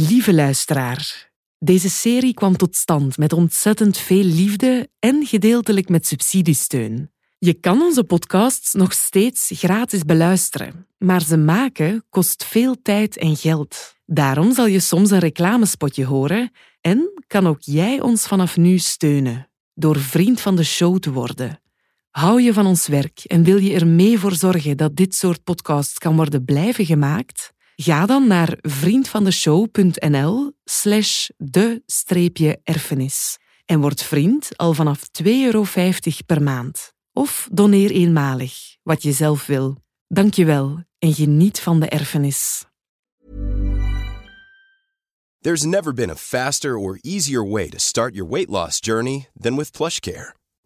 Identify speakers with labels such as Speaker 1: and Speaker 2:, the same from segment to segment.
Speaker 1: Lieve luisteraar, deze serie kwam tot stand met ontzettend veel liefde en gedeeltelijk met subsidiesteun. Je kan onze podcasts nog steeds gratis beluisteren, maar ze maken kost veel tijd en geld. Daarom zal je soms een reclamespotje horen en kan ook jij ons vanaf nu steunen door vriend van de show te worden. Hou je van ons werk en wil je er mee voor zorgen dat dit soort podcasts kan worden blijven gemaakt? Ga dan naar vriendvandeshow.nl slash de-erfenis en word vriend al vanaf 2,50 euro per maand. Of doneer eenmalig, wat je zelf wil. Dank je wel en geniet van de erfenis.
Speaker 2: There's never been a faster or easier way to start your weight loss journey than with PlushCare.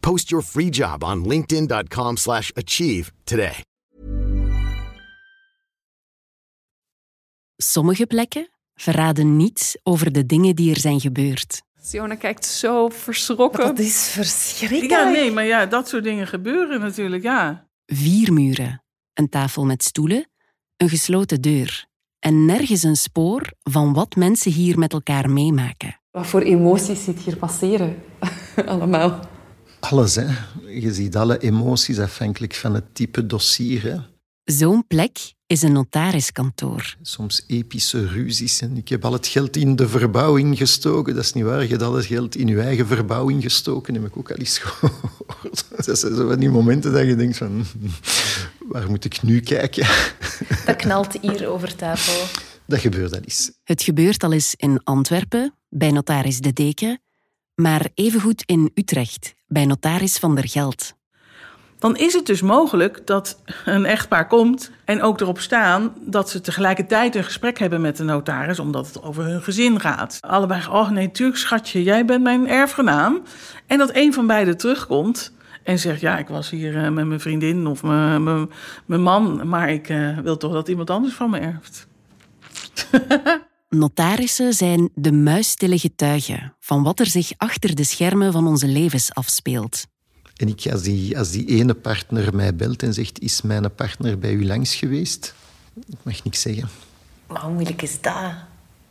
Speaker 3: Post your free job on linkedin.com/achieve slash achieve today.
Speaker 4: Sommige plekken verraden niets over de dingen die er zijn gebeurd.
Speaker 5: Siona kijkt zo verschrokken.
Speaker 6: Dat is verschrikkelijk.
Speaker 5: Ja, nee, maar ja, dat soort dingen gebeuren natuurlijk, ja.
Speaker 4: Vier muren, een tafel met stoelen, een gesloten deur en nergens een spoor van wat mensen hier met elkaar meemaken.
Speaker 6: Wat voor emoties zit hier passeren? Allemaal.
Speaker 7: Alles, hè. Je ziet alle emoties afhankelijk van het type dossier. Hè.
Speaker 4: Zo'n plek is een notariskantoor.
Speaker 7: Soms epische ruzies. En ik heb al het geld in de verbouwing gestoken. Dat is niet waar. Je hebt al het geld in je eigen verbouwing gestoken. heb ik ook al eens gehoord. Dat zijn zo van die momenten dat je denkt van... Waar moet ik nu kijken?
Speaker 6: Dat knalt hier over tafel.
Speaker 7: Dat gebeurt al eens.
Speaker 4: Het gebeurt al eens in Antwerpen, bij notaris De Deken, maar evengoed in Utrecht, bij notaris Van der Geld.
Speaker 5: Dan is het dus mogelijk dat een echtpaar komt en ook erop staan dat ze tegelijkertijd een gesprek hebben met de notaris, omdat het over hun gezin gaat. Allebei, oh nee, tuurlijk schatje, jij bent mijn erfgenaam. En dat een van beiden terugkomt en zegt, ja, ik was hier eh, met mijn vriendin of mijn, man, maar ik eh, wil toch dat iemand anders van me erft.
Speaker 4: Notarissen zijn de muisstille getuigen van wat er zich achter de schermen van onze levens afspeelt.
Speaker 7: En ik, als, die, als die ene partner mij belt en zegt... Is mijn partner bij u langs geweest? Ik mag niks zeggen.
Speaker 6: Maar hoe moeilijk is dat?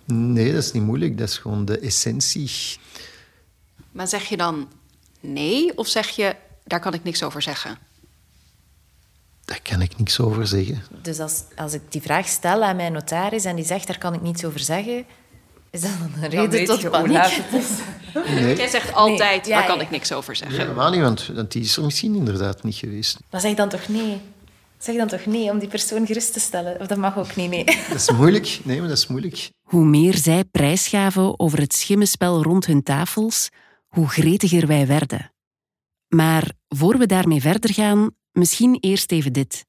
Speaker 7: Nee, dat is niet moeilijk. Dat is gewoon de essentie.
Speaker 8: Maar zeg je dan nee of zeg je daar kan ik niks over zeggen?
Speaker 7: Daar kan ik niks over zeggen.
Speaker 6: Dus als, als ik die vraag stel aan mijn notaris en die zegt daar kan ik niets over zeggen, is dat dan een reden tot paniek?
Speaker 7: Nee.
Speaker 8: Jij zegt altijd
Speaker 6: Nee, ja,
Speaker 8: daar kan
Speaker 6: ja.
Speaker 8: ik niks over
Speaker 7: Nee,
Speaker 8: zeggen.
Speaker 7: helemaal niet, want, want die is er misschien inderdaad niet geweest.
Speaker 6: Maar zeg dan toch nee? Zeg dan toch nee om die persoon gerust te stellen? Of dat mag ook niet, nee.
Speaker 7: Dat is moeilijk. Nee, maar dat is moeilijk.
Speaker 4: Hoe meer zij prijsgaven over het schimmenspel rond hun tafels, hoe gretiger wij werden. Maar voor we daarmee verder gaan, misschien eerst even dit.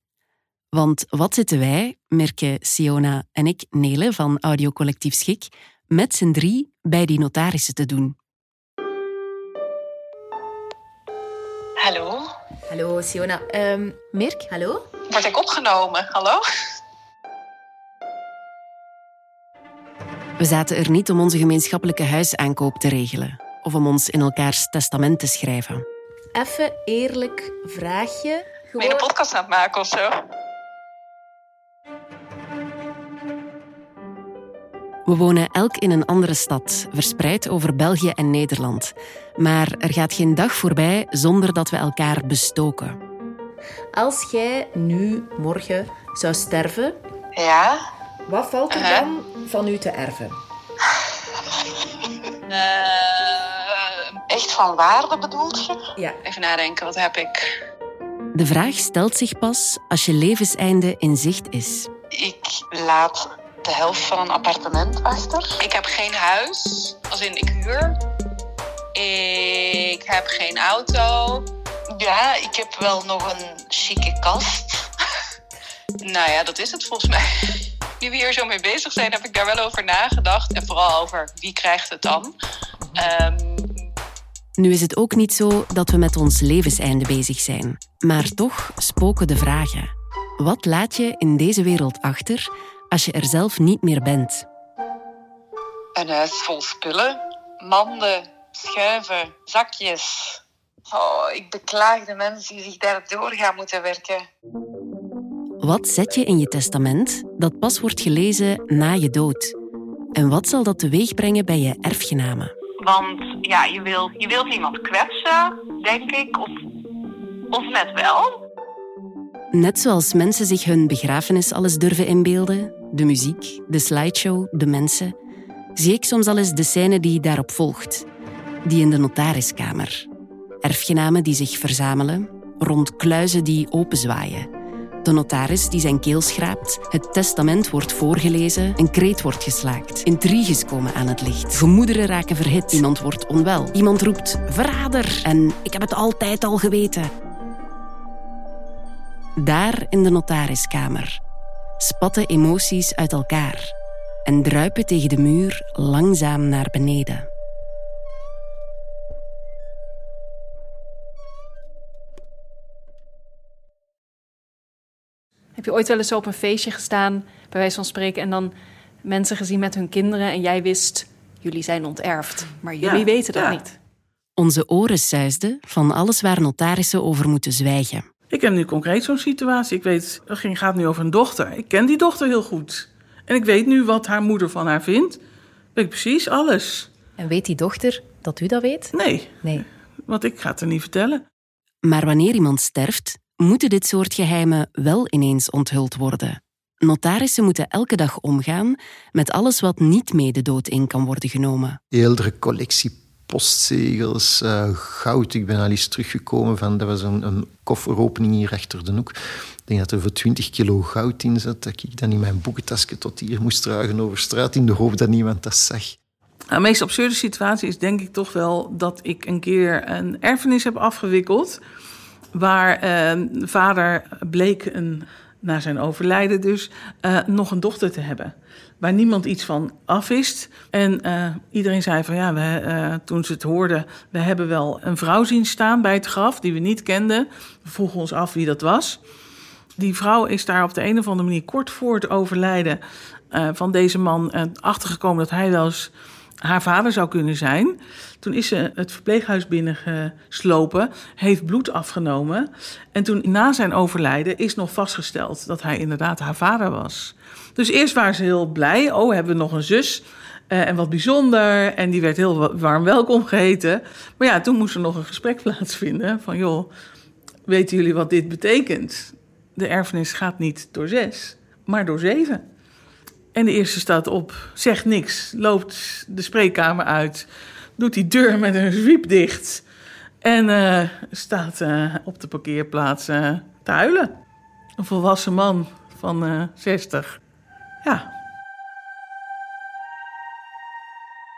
Speaker 4: Want wat zitten wij, merken Siona en ik, Nele van Audiocollectief Schik, met z'n drie bij die notarissen te doen?
Speaker 9: Hallo?
Speaker 6: Hallo, Siona. Ehm Mirk, hallo?
Speaker 9: Word ik opgenomen? Hallo?
Speaker 4: We zaten er niet om onze gemeenschappelijke huisaankoop te regelen of om ons in elkaars testament te schrijven.
Speaker 6: Even eerlijk vraagje.
Speaker 9: Ben je een podcast aan het maken of zo?
Speaker 4: We wonen elk in een andere stad, verspreid over België en Nederland. Maar er gaat geen dag voorbij zonder dat we elkaar bestoken.
Speaker 6: Als jij nu, morgen, zou sterven,
Speaker 9: Ja?
Speaker 6: wat valt er
Speaker 9: Uh-huh.
Speaker 6: dan van u te erven?
Speaker 9: Eh, echt van waarde bedoelt je?
Speaker 6: Ja.
Speaker 9: Even nadenken, wat heb ik?
Speaker 4: De vraag stelt zich pas als je levenseinde in zicht is.
Speaker 9: Ik laat de helft van een appartement achter. Ik heb geen huis, als in ik huur. Ik heb geen auto. Ja, ik heb wel nog een chique kast. nou ja, dat is het volgens mij. Nu we hier zo mee bezig zijn, heb ik daar wel over nagedacht. En vooral over wie krijgt het dan. Ehm,
Speaker 4: Nu is het ook niet zo dat we met ons levenseinde bezig zijn. Maar toch spoken de vragen. Wat laat je in deze wereld achter als je er zelf niet meer bent?
Speaker 9: Een huis vol spullen. Manden, schuiven, zakjes. Oh, ik beklaag de mensen die zich daardoor gaan moeten werken.
Speaker 4: Wat zet je in je testament dat pas wordt gelezen na je dood? En wat zal dat teweegbrengen bij je erfgenamen?
Speaker 10: Want ja, je wilt, je wilt iemand kwetsen, denk ik. Of, of net wel.
Speaker 4: Net zoals mensen zich hun begrafenis alles durven inbeelden, de muziek, de slideshow, de mensen, zie ik soms al eens de scène die daarop volgt. Die in de notariskamer. Erfgenamen die zich verzamelen, rond kluizen die openzwaaien. De notaris die zijn keel schraapt, het testament wordt voorgelezen, een kreet wordt geslaakt. Intriges komen aan het licht, gemoederen raken verhit, iemand wordt onwel, iemand roept verrader en ik heb het altijd al geweten. Daar in de notariskamer spatten emoties uit elkaar en druipen tegen de muur langzaam naar beneden.
Speaker 11: Heb je ooit wel eens op een feestje gestaan, bij wijze van spreken, en dan mensen gezien met hun kinderen en jij wist, jullie zijn onterfd, maar jullie
Speaker 5: Ja,
Speaker 11: weten dat
Speaker 5: ja.
Speaker 11: niet.
Speaker 4: Onze oren suisden van alles waar notarissen over moeten zwijgen.
Speaker 5: Ik heb nu concreet zo'n situatie. Ik weet, het ging- gaat nu over een dochter. Ik ken die dochter heel goed. En ik weet nu wat haar moeder van haar vindt. Weet ik precies alles.
Speaker 6: En weet die dochter dat u dat weet?
Speaker 5: Nee,
Speaker 6: Nee.
Speaker 5: want ik ga het er niet vertellen.
Speaker 4: Maar wanneer iemand sterft, moeten dit soort geheimen wel ineens onthuld worden. Notarissen moeten elke dag omgaan met alles wat niet mee de dood in kan worden genomen.
Speaker 7: Heeldere collectie postzegels, eh, goud. Ik ben al eens teruggekomen van... Dat was een, een kofferopening hier achter de hoek. Ik denk dat er voor 20 kilo goud in zat. Dat ik dan in mijn boekentasje tot hier moest dragen over straat... in de hoop dat niemand dat zag.
Speaker 5: De meest absurde situatie is denk ik toch wel dat ik een keer een erfenis heb afgewikkeld. Waar eh, vader bleek een, na zijn overlijden dus eh, nog een dochter te hebben. Waar niemand iets van afwist. En eh, iedereen zei van ja, we, eh, toen ze het hoorden, we hebben wel een vrouw zien staan bij het graf die we niet kenden. We vroegen ons af wie dat was. Die vrouw is daar op de een of andere manier kort voor het overlijden van deze man achtergekomen dat hij wel eens haar vader zou kunnen zijn. Toen is ze het verpleeghuis binnengeslopen, heeft bloed afgenomen. En toen na zijn overlijden is nog vastgesteld dat hij inderdaad haar vader was. Dus eerst waren ze heel blij. Oh, hebben we nog een zus. eh, en wat bijzonder. En die werd heel wa- warm welkom geheten. Maar ja, toen moest er nog een gesprek plaatsvinden. Van joh, weten jullie wat dit betekent? De erfenis gaat niet door zes, maar door zeven. En de eerste staat op, zegt niks, loopt de spreekkamer uit, doet die deur met een zwiep dicht en eh, staat eh, op de parkeerplaats eh, te huilen. Een volwassen man van eh 60. Ja,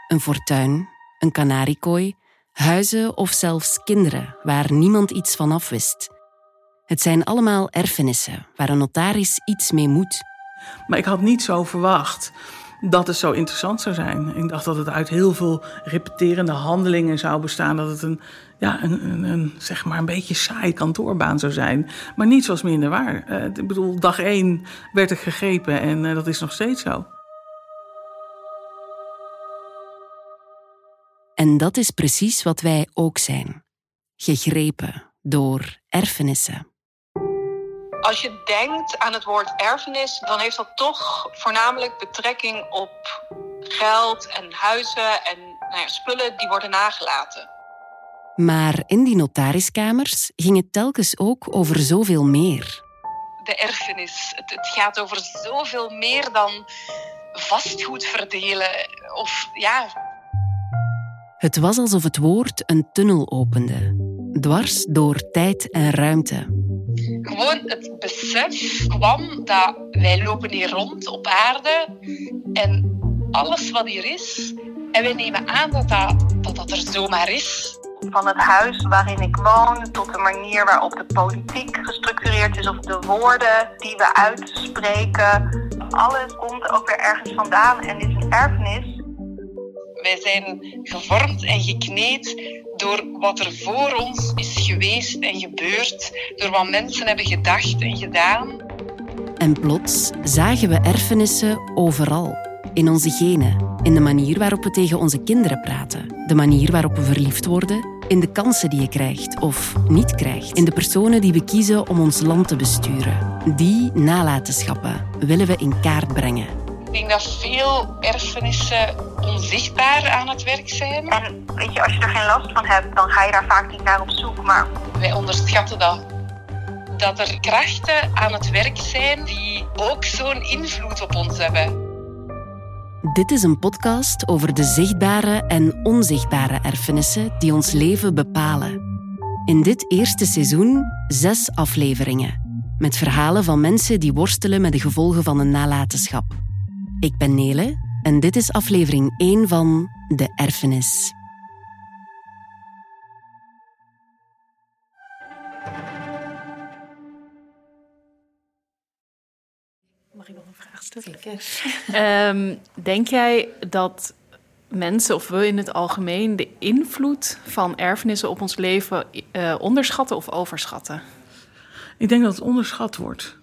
Speaker 4: Een fortuin, een kanariekooi, huizen of zelfs kinderen waar niemand iets van af wist. Het zijn allemaal erfenissen waar een notaris iets mee moet.
Speaker 5: Maar ik had niet zo verwacht dat het zo interessant zou zijn. Ik dacht dat het uit heel veel repeterende handelingen zou bestaan. Dat het een, ja, een, een, een, zeg maar een beetje saai kantoorbaan zou zijn. Maar niets was minder waar. Eh, ik bedoel, dag één werd ik gegrepen en eh, dat is nog steeds zo.
Speaker 4: En dat is precies wat wij ook zijn. Gegrepen door erfenissen.
Speaker 9: Als je denkt aan het woord erfenis, dan heeft dat toch voornamelijk betrekking op geld en huizen en nou ja, spullen die worden nagelaten.
Speaker 4: Maar in die notariskamers ging het telkens ook over zoveel meer.
Speaker 9: De erfenis, het, het gaat over zoveel meer dan vastgoed verdelen. Of ja,
Speaker 4: Het was alsof het woord een tunnel opende, dwars door tijd en ruimte.
Speaker 9: Gewoon het besef kwam dat wij lopen hier rond op aarde en alles wat hier is, en wij nemen aan dat dat, dat, dat er zomaar is.
Speaker 10: Van het huis waarin ik woon tot de manier waarop de politiek gestructureerd is of de woorden die we uitspreken. Alles komt ook weer ergens vandaan en is een erfenis.
Speaker 9: Wij zijn gevormd en gekneed door wat er voor ons is geweest en gebeurd, door wat mensen hebben gedacht en gedaan.
Speaker 4: En plots zagen we erfenissen overal. In onze genen, in de manier waarop we tegen onze kinderen praten, de manier waarop we verliefd worden, in de kansen die je krijgt of niet krijgt, in de personen die we kiezen om ons land te besturen. Die nalatenschappen willen we in kaart brengen.
Speaker 9: Ik denk dat veel erfenissen onzichtbaar aan het werk zijn.
Speaker 10: En weet je, als je er geen last van hebt, dan ga je daar vaak niet naar op zoek. Maar
Speaker 9: wij onderschatten dat. Dat er krachten aan het werk zijn die ook zo'n invloed op ons hebben.
Speaker 4: Dit is een podcast over de zichtbare en onzichtbare erfenissen die ons leven bepalen. In dit eerste seizoen zes afleveringen, met verhalen van mensen die worstelen met de gevolgen van een nalatenschap. Ik ben Nele en dit is aflevering 1 van De Erfenis.
Speaker 11: Mag ik nog een vraag stellen? Um, denk jij dat mensen, of we in het algemeen, de invloed van erfenissen op ons leven uh, onderschatten of overschatten?
Speaker 5: Ik denk dat het onderschat wordt.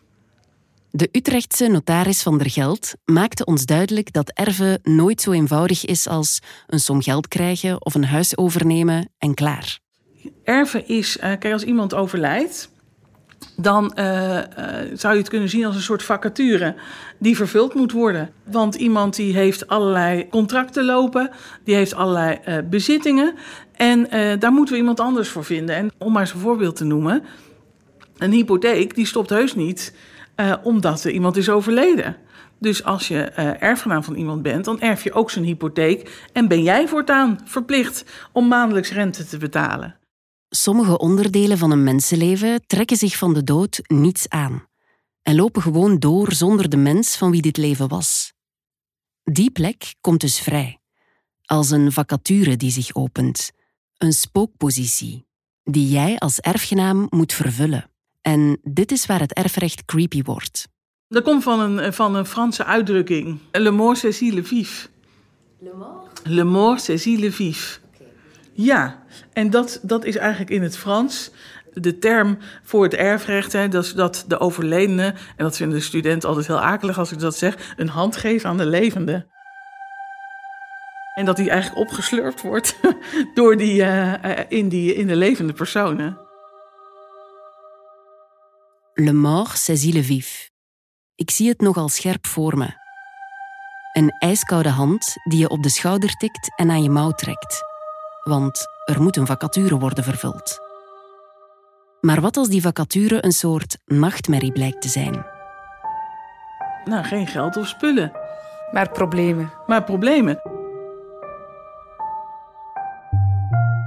Speaker 4: De Utrechtse notaris van der Geld maakte ons duidelijk dat erven nooit zo eenvoudig is als een som geld krijgen of een huis overnemen en klaar.
Speaker 5: Erven is, uh, kijk, als iemand overlijdt, dan uh, uh, zou je het kunnen zien als een soort vacature die vervuld moet worden. Want iemand die heeft allerlei contracten lopen, die heeft allerlei bezittingen en daar moeten we iemand anders voor vinden. En om maar eens een voorbeeld te noemen, een hypotheek die stopt heus niet omdat er iemand is overleden. Dus als je erfgenaam van iemand bent, dan erf je ook zijn hypotheek en ben jij voortaan verplicht om maandelijks rente te betalen.
Speaker 4: Sommige onderdelen van een mensenleven trekken zich van de dood niets aan en lopen gewoon door zonder de mens van wie dit leven was. Die plek komt dus vrij, als een vacature die zich opent, een spookpositie, die jij als erfgenaam moet vervullen. En dit is waar het erfrecht creepy wordt.
Speaker 5: Dat komt van een, van een Franse uitdrukking. Le mort saisit le vif.
Speaker 6: Le mort?
Speaker 5: Le mort saisit le vif. Ja, en dat, dat is eigenlijk in het Frans de term voor het erfrecht. Hè, dat is dat de overledene, en dat vinden de studenten altijd heel akelig als ik dat zeg, een hand geven aan de levende. En dat die eigenlijk opgeslurpt wordt door die, uh, in, die, in de levende personen.
Speaker 4: Le mort saisit le vif. Ik zie het nogal scherp voor me. Een ijskoude hand die je op de schouder tikt en aan je mouw trekt want er moet een vacature worden vervuld. Maar wat als die vacature een soort nachtmerrie blijkt te zijn?
Speaker 5: Nou, geen geld of spullen.
Speaker 1: Maar problemen.
Speaker 5: Maar problemen.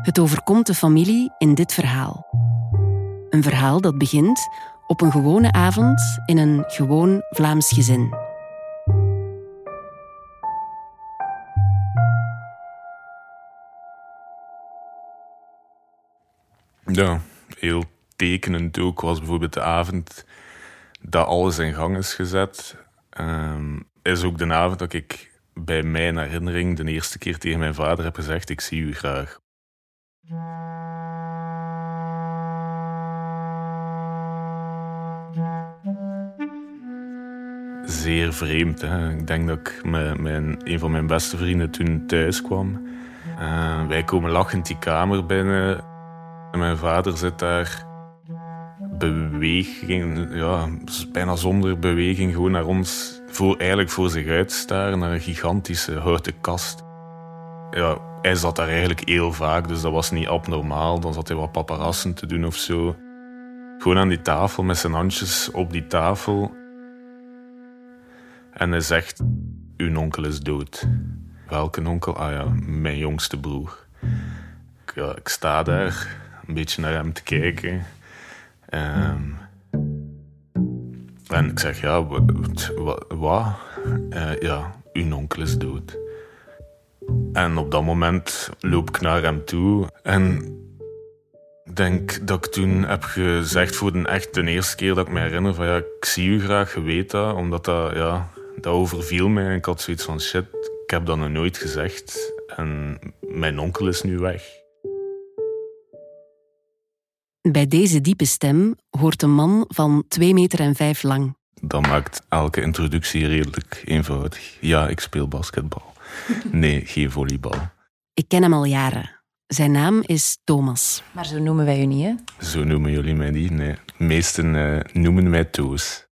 Speaker 4: Het overkomt de familie in dit verhaal. Een verhaal dat begint op een gewone avond in een gewoon Vlaams gezin.
Speaker 12: Ja, heel tekenend ook was bijvoorbeeld de avond dat alles in gang is gezet. Um, is ook de avond dat ik bij mijn herinnering de eerste keer tegen mijn vader heb gezegd: Ik zie u graag. Zeer vreemd. Hè? Ik denk dat ik mijn, een van mijn beste vrienden toen thuis kwam. Uh, wij komen lachend die kamer binnen. En mijn vader zit daar beweging, ja, bijna zonder beweging, gewoon naar ons, voor, eigenlijk voor zich uitstaren, naar een gigantische houten kast. Ja, hij zat daar eigenlijk heel vaak, dus dat was niet abnormaal. Dan zat hij wat paparassen te doen of zo. Gewoon aan die tafel met zijn handjes op die tafel. En hij zegt: Uw onkel is dood. Welke onkel? Ah ja, mijn jongste broer. Ik, ik sta daar een beetje naar hem te kijken. Um, En ik zeg, ja, wat? Uh, ja, uw onkel is dood. En op dat moment loop ik naar hem toe en ik denk dat ik toen heb gezegd voor de echt de eerste keer dat ik me herinner van ja, ik zie u graag, je weet dat, omdat dat, ja, dat overviel mij. En ik had zoiets van shit, ik heb dat nog nooit gezegd en mijn onkel is nu weg.
Speaker 4: Bij deze diepe stem hoort een man van 2 meter en 5 lang.
Speaker 12: Dat maakt elke introductie redelijk eenvoudig. Ja, ik speel basketbal. Nee, geen volleybal.
Speaker 4: Ik ken hem al jaren. Zijn naam is Thomas.
Speaker 6: Maar zo noemen wij u niet, hè?
Speaker 12: Zo noemen jullie mij niet, nee. De meesten uh, noemen mij Toos.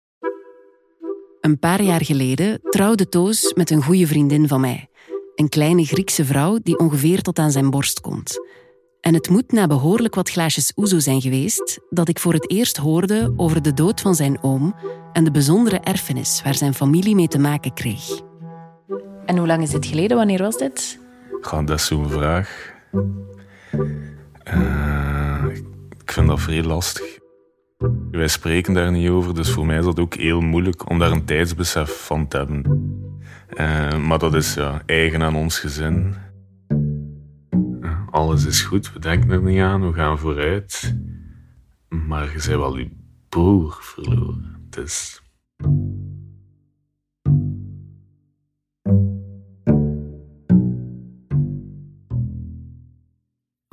Speaker 4: Een paar jaar geleden trouwde Toos met een goede vriendin van mij. Een kleine Griekse vrouw die ongeveer tot aan zijn borst komt. En het moet na behoorlijk wat glaasjes oezo zijn geweest dat ik voor het eerst hoorde over de dood van zijn oom en de bijzondere erfenis waar zijn familie mee te maken kreeg.
Speaker 6: En hoe lang is dit geleden? Wanneer was dit?
Speaker 12: Ga, dat is zo'n vraag. Uh, ik vind dat vrij lastig. Wij spreken daar niet over, dus voor mij is dat ook heel moeilijk om daar een tijdsbesef van te hebben. Uh, maar dat is ja, eigen aan ons gezin. alles is goed, we denken er niet aan, we gaan vooruit. Maar je bent wel je broer verloren. Dus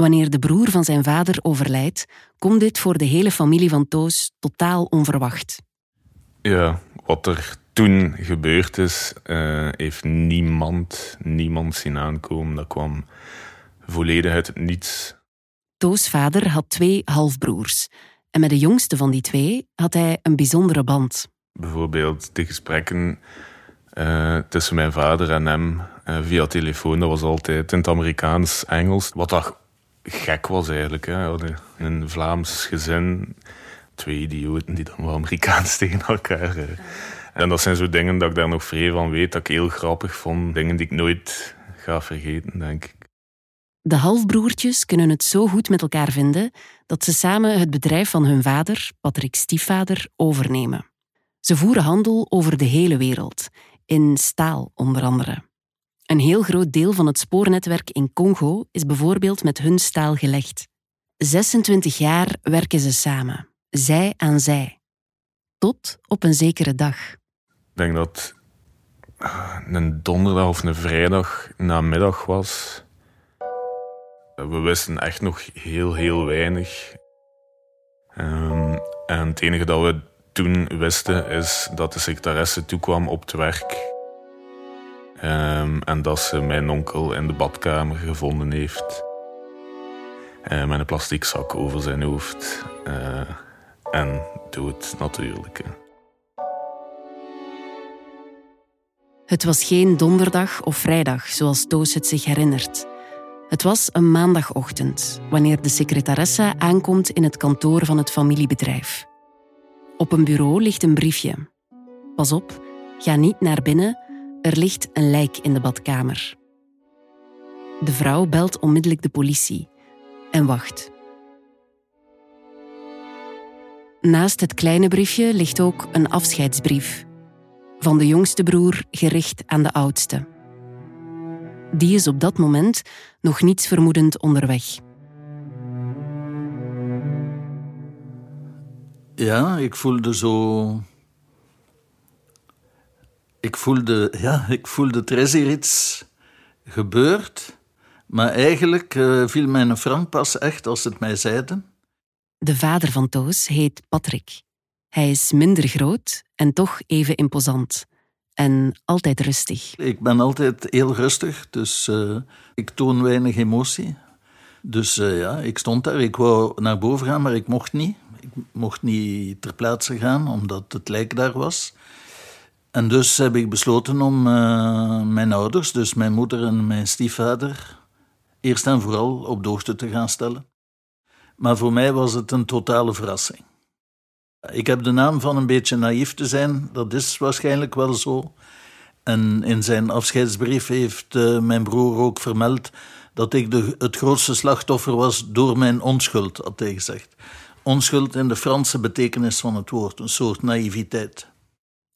Speaker 4: Wanneer de broer van zijn vader overlijdt, komt dit voor de hele familie van Toos totaal onverwacht.
Speaker 12: Ja, wat er toen gebeurd is, uh, heeft niemand, niemand zien aankomen. Dat kwam volledig uit het niets.
Speaker 4: Toos vader had twee halfbroers. En met de jongste van die twee had hij een bijzondere band.
Speaker 12: Bijvoorbeeld de gesprekken uh, tussen mijn vader en hem uh, via telefoon, dat was altijd in het Amerikaans-Engels. Wat dat gek was eigenlijk. Hè. Een Vlaams gezin, twee idioten die dan wel Amerikaans tegen elkaar. En dat zijn zo dingen dat ik daar nog vrij van weet, dat ik heel grappig vond. Dingen die ik nooit ga vergeten, denk ik.
Speaker 4: De halfbroertjes kunnen het zo goed met elkaar vinden dat ze samen het bedrijf van hun vader, Patrick's stiefvader, overnemen. Ze voeren handel over de hele wereld, in staal onder andere. Een heel groot deel van het spoornetwerk in Congo is bijvoorbeeld met hun staal gelegd. 26 jaar werken ze samen, zij aan zij. Tot op een zekere dag.
Speaker 12: Ik denk dat ah, een donderdag of een vrijdag namiddag was. We wisten echt nog heel, heel weinig. Ehm, en het enige dat we toen wisten is dat de secretaresse toekwam op het werk Um, en dat ze mijn onkel in de badkamer gevonden heeft. Uh, met een plastic zak over zijn hoofd. Uh, en dood natuurlijk.
Speaker 4: Het was geen donderdag of vrijdag, zoals Toos het zich herinnert. Het was een maandagochtend, wanneer de secretaresse aankomt in het kantoor van het familiebedrijf. Op een bureau ligt een briefje. Pas op, ga niet naar binnen, er ligt een lijk in de badkamer. De vrouw belt onmiddellijk de politie en wacht. Naast het kleine briefje ligt ook een afscheidsbrief van de jongste broer gericht aan de oudste. Die is op dat moment nog niets vermoedend onderweg.
Speaker 13: Ja, ik voelde zo ik voelde, ja, ik voelde er is hier iets gebeurd. Maar eigenlijk uh, viel mijn frank pas echt als ze het mij zeiden.
Speaker 4: De vader van Toos heet Patrick. Hij is minder groot en toch even imposant. En altijd rustig.
Speaker 13: Ik ben altijd heel rustig, dus uh, ik toon weinig emotie. Dus uh, ja, ik stond daar. Ik wou naar boven gaan, maar ik mocht niet. Ik mocht niet ter plaatse gaan, omdat het lijk daar was. En dus heb ik besloten om uh, mijn ouders, dus mijn moeder en mijn stiefvader, eerst en vooral op de hoogte te gaan stellen. Maar voor mij was het een totale verrassing. Ik heb de naam van een beetje naïef te zijn, dat is waarschijnlijk wel zo. En in zijn afscheidsbrief heeft uh, mijn broer ook vermeld dat ik de, het grootste slachtoffer was door mijn onschuld, had hij gezegd. Onschuld in de Franse betekenis van het woord, een soort naïviteit.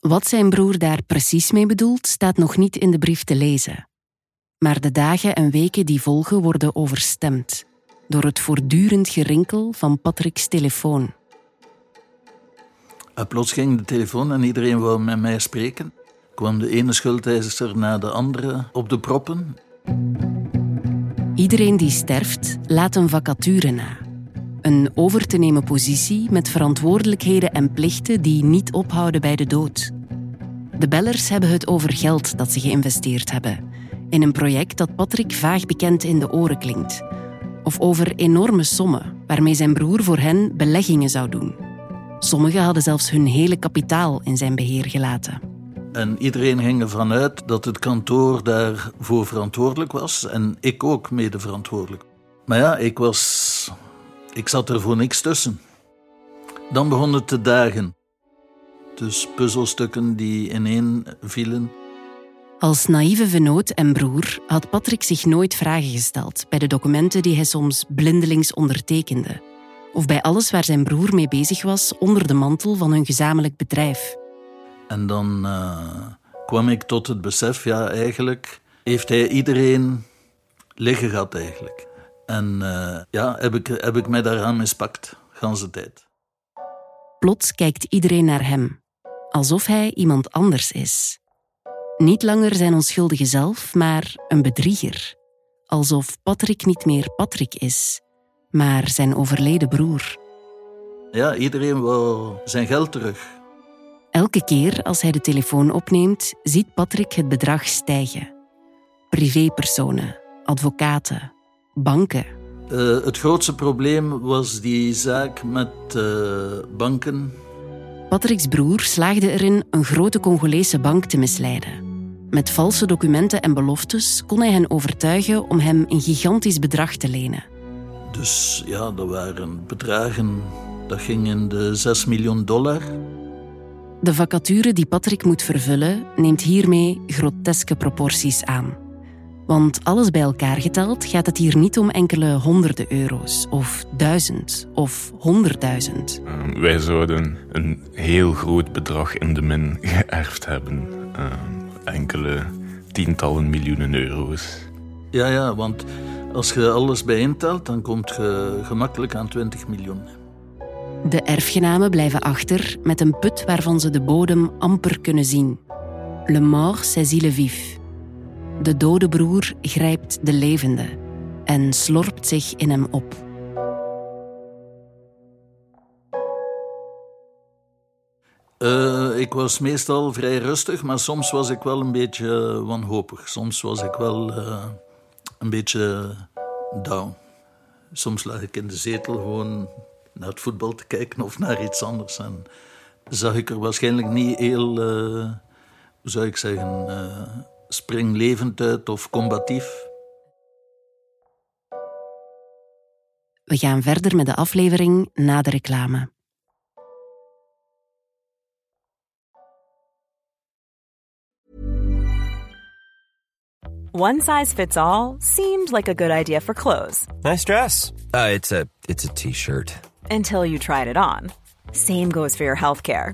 Speaker 4: Wat zijn broer daar precies mee bedoelt, staat nog niet in de brief te lezen. Maar de dagen en weken die volgen worden overstemd door het voortdurend gerinkel van Patrick's telefoon.
Speaker 13: En plots ging de telefoon en iedereen wou met mij spreken. Kwam de ene schuldeiser na de andere op de proppen.
Speaker 4: Iedereen die sterft, laat een vacature na. Een over te nemen positie met verantwoordelijkheden en plichten die niet ophouden bij de dood. De bellers hebben het over geld dat ze geïnvesteerd hebben. In een project dat Patrick vaag bekend in de oren klinkt. Of over enorme sommen waarmee zijn broer voor hen beleggingen zou doen. Sommigen hadden zelfs hun hele kapitaal in zijn beheer gelaten.
Speaker 13: En iedereen ging ervan uit dat het kantoor daarvoor verantwoordelijk was. En ik ook mede verantwoordelijk. Maar ja, ik was. Ik zat er voor niks tussen. Dan begon het te dagen. Dus puzzelstukken die ineen vielen.
Speaker 4: Als naïeve vennoot en broer had Patrick zich nooit vragen gesteld bij de documenten die hij soms blindelings ondertekende. Of bij alles waar zijn broer mee bezig was onder de mantel van hun gezamenlijk bedrijf.
Speaker 13: En dan uh, kwam ik tot het besef, ja, eigenlijk heeft hij iedereen liggen gehad eigenlijk. En uh, ja, heb ik, heb ik mij daaraan mispakt, ganse tijd.
Speaker 4: Plots kijkt iedereen naar hem, alsof hij iemand anders is. Niet langer zijn onschuldige zelf, maar een bedrieger. Alsof Patrick niet meer Patrick is, maar zijn overleden broer.
Speaker 13: Ja, iedereen wil zijn geld terug.
Speaker 4: Elke keer als hij de telefoon opneemt, ziet Patrick het bedrag stijgen. Privépersonen, advocaten, banken.
Speaker 13: Uh, het grootste probleem was die zaak met uh, banken.
Speaker 4: Patrick's broer slaagde erin een grote Congolese bank te misleiden. Met valse documenten en beloftes kon hij hen overtuigen om hem een gigantisch bedrag te lenen.
Speaker 13: Dus ja, dat waren bedragen, dat ging in de 6 miljoen dollar.
Speaker 4: De vacature die Patrick moet vervullen neemt hiermee groteske proporties aan. Want alles bij elkaar geteld gaat het hier niet om enkele honderden euro's, of duizend, of honderdduizend.
Speaker 12: Uh, wij zouden een heel groot bedrag in de min geërfd hebben. Uh, enkele tientallen miljoenen euro's.
Speaker 13: Ja, ja, want als je alles bijeentelt, dan komt je gemakkelijk aan 20 miljoen.
Speaker 4: De erfgenamen blijven achter met een put waarvan ze de bodem amper kunnen zien. Le mort saisit le vif. De dode broer grijpt de levende en slorpt zich in hem op.
Speaker 13: Uh, ik was meestal vrij rustig, maar soms was ik wel een beetje wanhopig. Soms was ik wel uh, een beetje down. Soms lag ik in de zetel gewoon naar het voetbal te kijken of naar iets anders. En zag ik er waarschijnlijk niet heel, uh, hoe zou ik zeggen, springlevend uit of combatief.
Speaker 4: We gaan verder met de aflevering na de reclame.
Speaker 14: One size fits all seemed like a good idea for clothes.
Speaker 15: Nice dress. Uh, it's a it's a t-shirt.
Speaker 14: Until you tried it on. Same goes for your healthcare.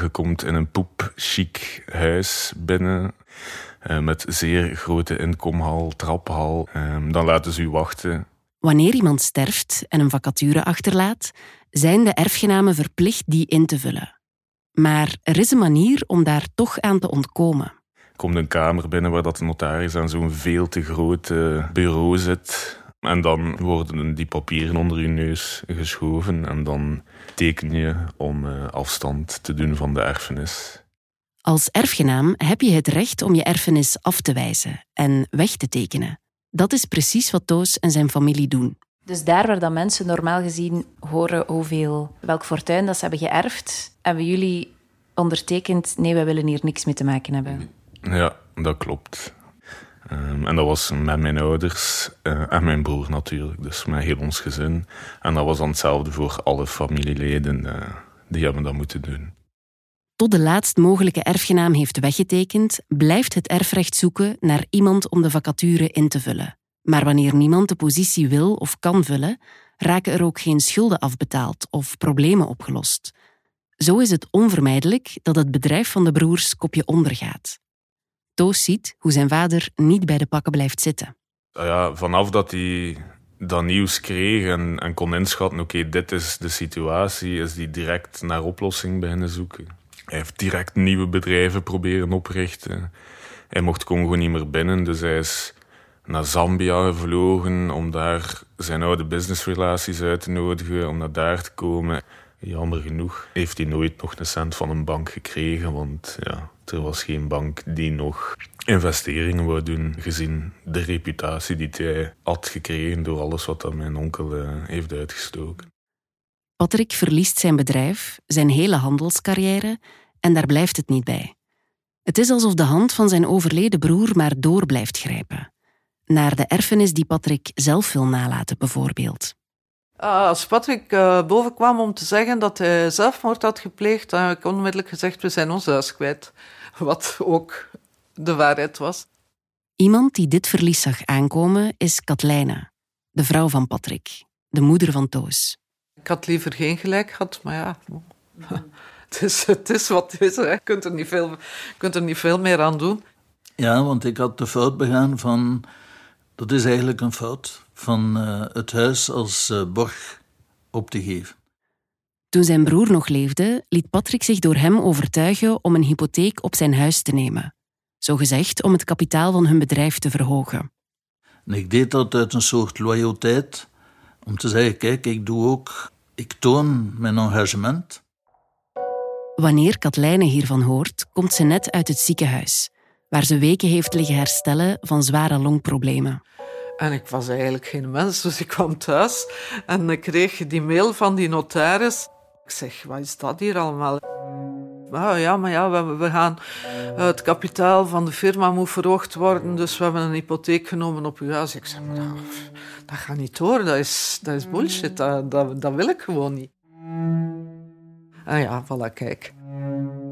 Speaker 12: Je komt in een poep-chic huis binnen uh, met zeer grote inkomhal, traphal. Uh, dan laten ze u wachten.
Speaker 4: Wanneer iemand sterft en een vacature achterlaat, zijn de erfgenamen verplicht die in te vullen. Maar er is een manier om daar toch aan te ontkomen.
Speaker 12: komt een kamer binnen waar dat de notaris aan zo'n veel te groot bureau zit. En dan worden die papieren onder je neus geschoven en dan teken je om afstand te doen van de erfenis.
Speaker 4: Als erfgenaam heb je het recht om je erfenis af te wijzen en weg te tekenen. Dat is precies wat Toos en zijn familie doen.
Speaker 6: Dus daar waar dat mensen normaal gezien horen hoeveel, welk fortuin dat ze hebben geërfd, hebben jullie ondertekend, nee, wij willen hier niks mee te maken hebben.
Speaker 12: Ja, dat klopt. Ehm, en dat was met mijn ouders uh, en mijn broer natuurlijk, dus met heel ons gezin. En dat was dan hetzelfde voor alle familieleden, uh, die hebben dat moeten doen.
Speaker 4: Tot de laatst mogelijke erfgenaam heeft weggetekend, blijft het erfrecht zoeken naar iemand om de vacature in te vullen. Maar wanneer niemand de positie wil of kan vullen, raken er ook geen schulden afbetaald of problemen opgelost. Zo is het onvermijdelijk dat het bedrijf van de broers kopje ondergaat. Toos ziet hoe zijn vader niet bij de pakken blijft zitten.
Speaker 12: Ah ja, vanaf dat hij dat nieuws kreeg en, en kon inschatten, oké, dit is de situatie, is hij direct naar oplossing beginnen zoeken. Hij heeft direct nieuwe bedrijven proberen oprichten. Hij mocht Congo niet meer binnen, dus hij is naar Zambia gevlogen om daar zijn oude businessrelaties uit te nodigen, om naar daar te komen. Jammer genoeg heeft hij nooit nog een cent van een bank gekregen, want ja, er was geen bank die nog investeringen wou doen, gezien de reputatie die hij had gekregen door alles wat dat mijn onkel uh, heeft uitgestoken.
Speaker 4: Patrick verliest zijn bedrijf, zijn hele handelscarrière en daar blijft het niet bij. Het is alsof de hand van zijn overleden broer maar door blijft grijpen. Naar de erfenis die Patrick zelf wil nalaten, bijvoorbeeld.
Speaker 16: Ah, als Patrick uh, bovenkwam om te zeggen dat hij zelfmoord had gepleegd, dan heb ik onmiddellijk gezegd: we zijn ons huis kwijt. Wat ook de waarheid was.
Speaker 4: Iemand die dit verlies zag aankomen is Katlijne, de vrouw van Patrick, de moeder van Toos.
Speaker 16: Ik had liever geen gelijk gehad, maar ja. Het is, het is wat het is. Je kunt er, niet veel, kunt er niet veel meer aan doen.
Speaker 13: Ja, want ik had de fout begaan van. Dat is eigenlijk een fout van uh, het huis als uh, borg op te geven.
Speaker 4: Toen zijn broer nog leefde, liet Patrick zich door hem overtuigen om een hypotheek op zijn huis te nemen. Zo gezegd om het kapitaal van hun bedrijf te verhogen.
Speaker 13: En ik deed dat uit een soort loyaliteit, om te zeggen: kijk, ik doe ook, ik toon mijn engagement.
Speaker 4: Wanneer Katlijne hiervan hoort, komt ze net uit het ziekenhuis, waar ze weken heeft liggen herstellen van zware longproblemen.
Speaker 16: En ik was eigenlijk geen mens, dus ik kwam thuis en ik kreeg die mail van die notaris. Ik zeg, wat is dat hier allemaal? Oh ja, maar ja, we, we gaan, het kapitaal van de firma moet verhoogd worden, dus we hebben een hypotheek genomen op uw huis. Ik zeg, dat, gaat niet door, dat is, dat is bullshit, dat, wil ik gewoon niet. Ah ja, voilà, kijk.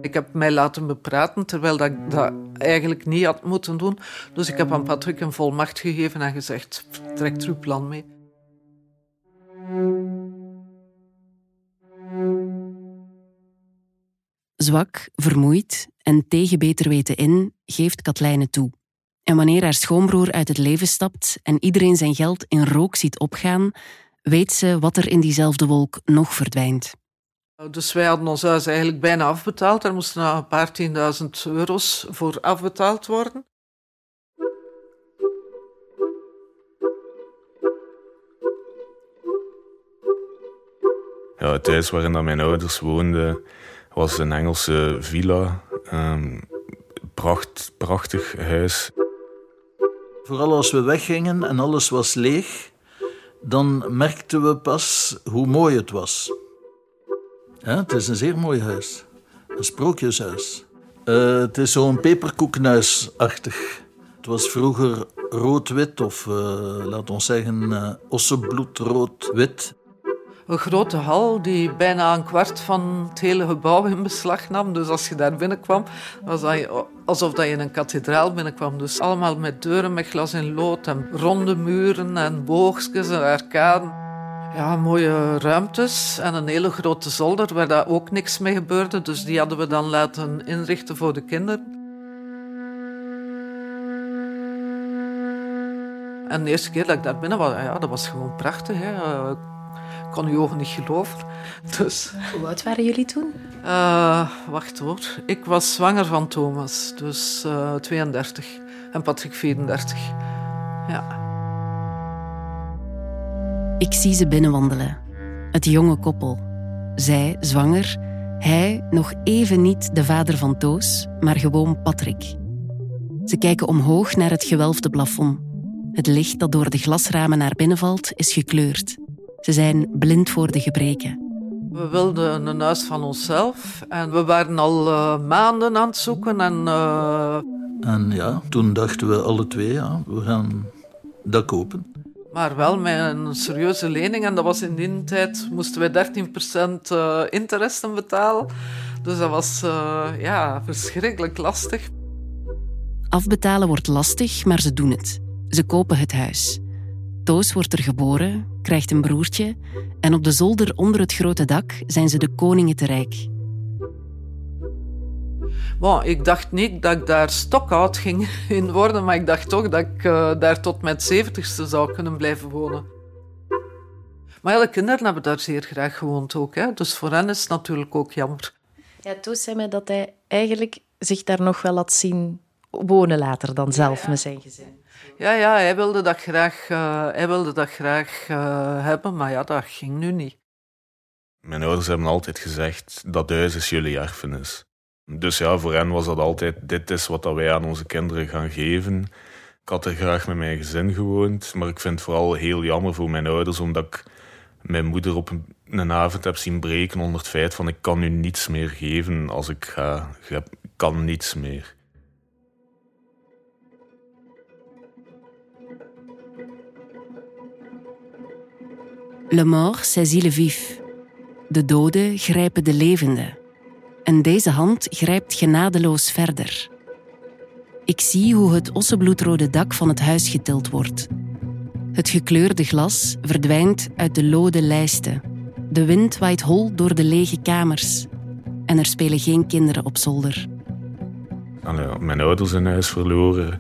Speaker 16: Ik heb mij laten bepraten, terwijl dat dat eigenlijk niet had moeten doen. Dus ik heb aan Patrick een volmacht gegeven en gezegd, trek uw plan mee.
Speaker 4: Zwak, vermoeid en tegen beter weten in, geeft Katlijne toe. En wanneer haar schoonbroer uit het leven stapt en iedereen zijn geld in rook ziet opgaan, weet ze wat er in diezelfde wolk nog verdwijnt.
Speaker 16: Dus wij hadden ons huis eigenlijk bijna afbetaald. Er moesten nog een paar tienduizend euro's voor afbetaald worden.
Speaker 12: Ja, het huis waarin mijn ouders woonden was een Engelse villa. Um, pracht, prachtig huis.
Speaker 13: Vooral als we weggingen en alles was leeg, dan merkten we pas hoe mooi het was. Het is een zeer mooi huis. Een sprookjeshuis. Uh, het is zo'n peperkoeknuisachtig. Het was vroeger rood-wit of, uh, laat ons zeggen, uh, ossenbloedrood-wit.
Speaker 16: Een grote hal die bijna een kwart van het hele gebouw in beslag nam. Dus als je daar binnenkwam, was dat alsof je in een kathedraal binnenkwam. Dus allemaal met deuren met glas en lood en ronde muren en boogjes en arcaden ja, mooie ruimtes en een hele grote zolder waar daar ook niks mee gebeurde. Dus die hadden we dan laten inrichten voor de kinderen. En de eerste keer dat ik daar binnen was, ja, dat was gewoon prachtig. Hè. kon je ogen niet geloven. Dus,
Speaker 6: Hoe oud waren jullie toen?
Speaker 16: uh, wacht hoor. Ik was zwanger van Thomas, dus uh, 32. En Patrick 34. Ja.
Speaker 4: Ik zie ze binnenwandelen. Het jonge koppel. Zij zwanger, hij nog even niet de vader van Toos, maar gewoon Patrick. Ze kijken omhoog naar het gewelfde plafond. Het licht dat door de glasramen naar binnen valt, is gekleurd. Ze zijn blind voor de gebreken.
Speaker 16: We wilden een huis van onszelf en we waren al uh, maanden aan het zoeken. En, uh...
Speaker 13: en ja, toen dachten we alle twee, ja, we gaan dat kopen.
Speaker 16: Maar wel met een serieuze lening. En dat was in die tijd, moesten wij 13% uh, interesten betalen. Dus dat was uh, ja, verschrikkelijk lastig.
Speaker 4: Afbetalen wordt lastig, maar ze doen het. Ze kopen het huis. Toos wordt er geboren, krijgt een broertje en op de zolder onder het grote dak zijn ze de koningen te rijk.
Speaker 16: Bon, ik dacht niet dat ik daar stokoud ging in worden, maar ik dacht toch dat ik uh, daar tot mijn zeventigste zou kunnen blijven wonen. Maar ja, de kinderen hebben daar zeer graag gewoond ook, hè? dus voor hen is het natuurlijk ook jammer.
Speaker 6: Ja, Toos zei me dat hij eigenlijk zich daar nog wel had zien wonen later dan zelf ja, ja. met zijn gezin.
Speaker 16: Ja, ja, hij wilde dat graag, uh, hij wilde dat graag uh, hebben, maar ja, dat ging nu niet.
Speaker 12: Mijn ouders hebben altijd gezegd dat huis is jullie erfenis. Dus ja, voor hen was dat altijd, dit is wat wij aan onze kinderen gaan geven. Ik had er graag met mijn gezin gewoond, maar ik vind het vooral heel jammer voor mijn ouders, omdat ik mijn moeder op een, een avond heb zien breken onder het feit van ik kan nu niets meer geven als ik ga. Ik kan niets meer.
Speaker 4: Le mort saisit le vif. De doden grijpen de levenden. En deze hand grijpt genadeloos verder. Ik zie hoe het ossenbloedrode dak van het huis getild wordt. Het gekleurde glas verdwijnt uit de lode lijsten. De wind waait hol door de lege kamers. En er spelen geen kinderen op zolder.
Speaker 12: Mijn ouders in huis verloren.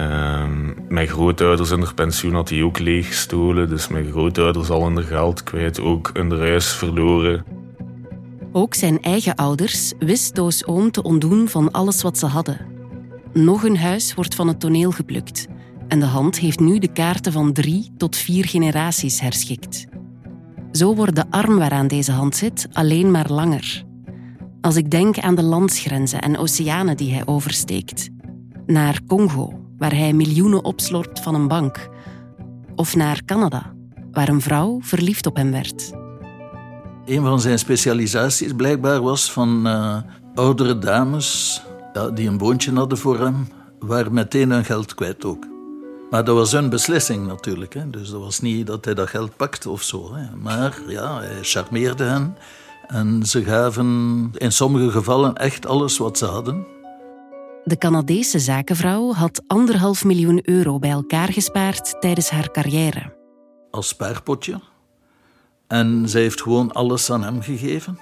Speaker 12: Uh, mijn grootouders hun pensioen had hij ook leeggestolen. Dus mijn grootouders al hun geld kwijt, ook hun huis verloren.
Speaker 4: Ook zijn eigen ouders wist Doos Oom te ontdoen van alles wat ze hadden. Nog een huis wordt van het toneel geplukt. En de hand heeft nu de kaarten van drie tot vier generaties herschikt. Zo wordt de arm waaraan deze hand zit alleen maar langer. Als ik denk aan de landsgrenzen en oceanen die hij oversteekt. Naar Congo, waar hij miljoenen opslorpt van een bank. Of naar Canada, waar een vrouw verliefd op hem werd.
Speaker 13: Een van zijn specialisaties blijkbaar was van uh, oudere dames ja, die een boontje hadden voor hem, waren meteen hun geld kwijt ook. Maar dat was hun beslissing natuurlijk. Hè. Dus dat was niet dat hij dat geld pakte of zo. Hè. Maar ja, hij charmeerde hen. En ze gaven in sommige gevallen echt alles wat ze hadden.
Speaker 4: De Canadese zakenvrouw had anderhalf miljoen euro bij elkaar gespaard tijdens haar carrière.
Speaker 13: Als spaarpotje. En zij heeft gewoon alles aan hem gegeven.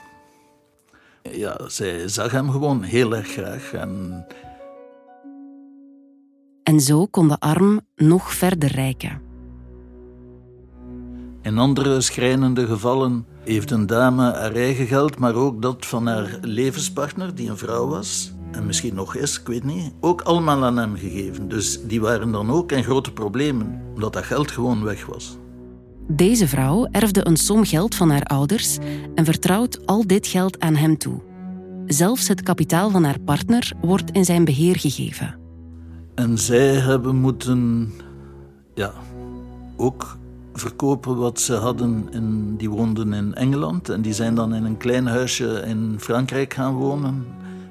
Speaker 13: Ja, zij zag hem gewoon heel erg graag. En,
Speaker 4: en zo kon de arm nog verder rijken.
Speaker 13: In andere schrijnende gevallen heeft een dame haar eigen geld, maar ook dat van haar levenspartner, die een vrouw was, en misschien nog is, ik weet niet, ook allemaal aan hem gegeven. Dus die waren dan ook in grote problemen, omdat dat geld gewoon weg was.
Speaker 4: Deze vrouw erfde een som geld van haar ouders en vertrouwt al dit geld aan hem toe. Zelfs het kapitaal van haar partner wordt in zijn beheer gegeven.
Speaker 13: En zij hebben moeten ja, ook verkopen wat ze hadden. En die woonden in Engeland en die zijn dan in een klein huisje in Frankrijk gaan wonen,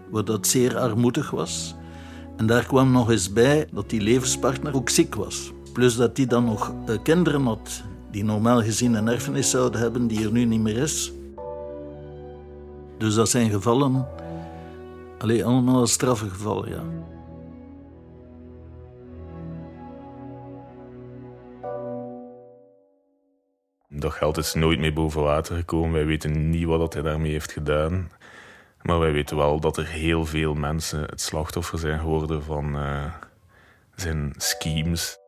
Speaker 13: waar dat zeer armoedig was. En daar kwam nog eens bij dat die levenspartner ook ziek was. Plus dat die dan nog kinderen had die normaal gezien een erfenis zouden hebben die er nu niet meer is. Dus dat zijn gevallen, alleen allemaal straffe gevallen, ja.
Speaker 12: Dat geld is nooit meer boven water gekomen. Wij weten niet wat hij daarmee heeft gedaan. Maar wij weten wel dat er heel veel mensen het slachtoffer zijn geworden van uh, zijn schemes.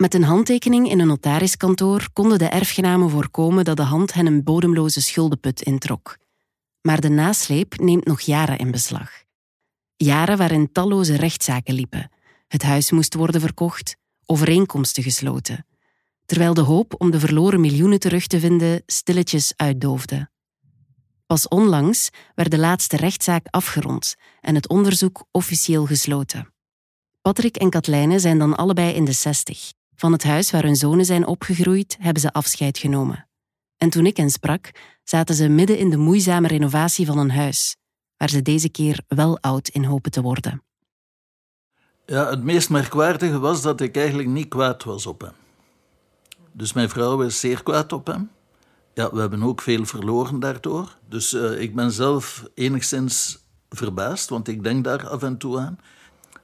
Speaker 4: Met een handtekening in een notariskantoor konden de erfgenamen voorkomen dat de hand hen een bodemloze schuldenput introk. Maar de nasleep neemt nog jaren in beslag. Jaren waarin talloze rechtszaken liepen. Het huis moest worden verkocht, overeenkomsten gesloten. Terwijl de hoop om de verloren miljoenen terug te vinden stilletjes uitdoofde. Pas onlangs werd de laatste rechtszaak afgerond en het onderzoek officieel gesloten. Patrick en Katlijne zijn dan allebei in de zestig. Van het huis waar hun zonen zijn opgegroeid hebben ze afscheid genomen. En toen ik hen sprak, zaten ze midden in de moeizame renovatie van een huis, waar ze deze keer wel oud in hopen te worden.
Speaker 13: Ja, het meest merkwaardige was dat ik eigenlijk niet kwaad was op hem. Dus mijn vrouw is zeer kwaad op hem. Ja, we hebben ook veel verloren daardoor. Dus uh, ik ben zelf enigszins verbaasd, want ik denk daar af en toe aan.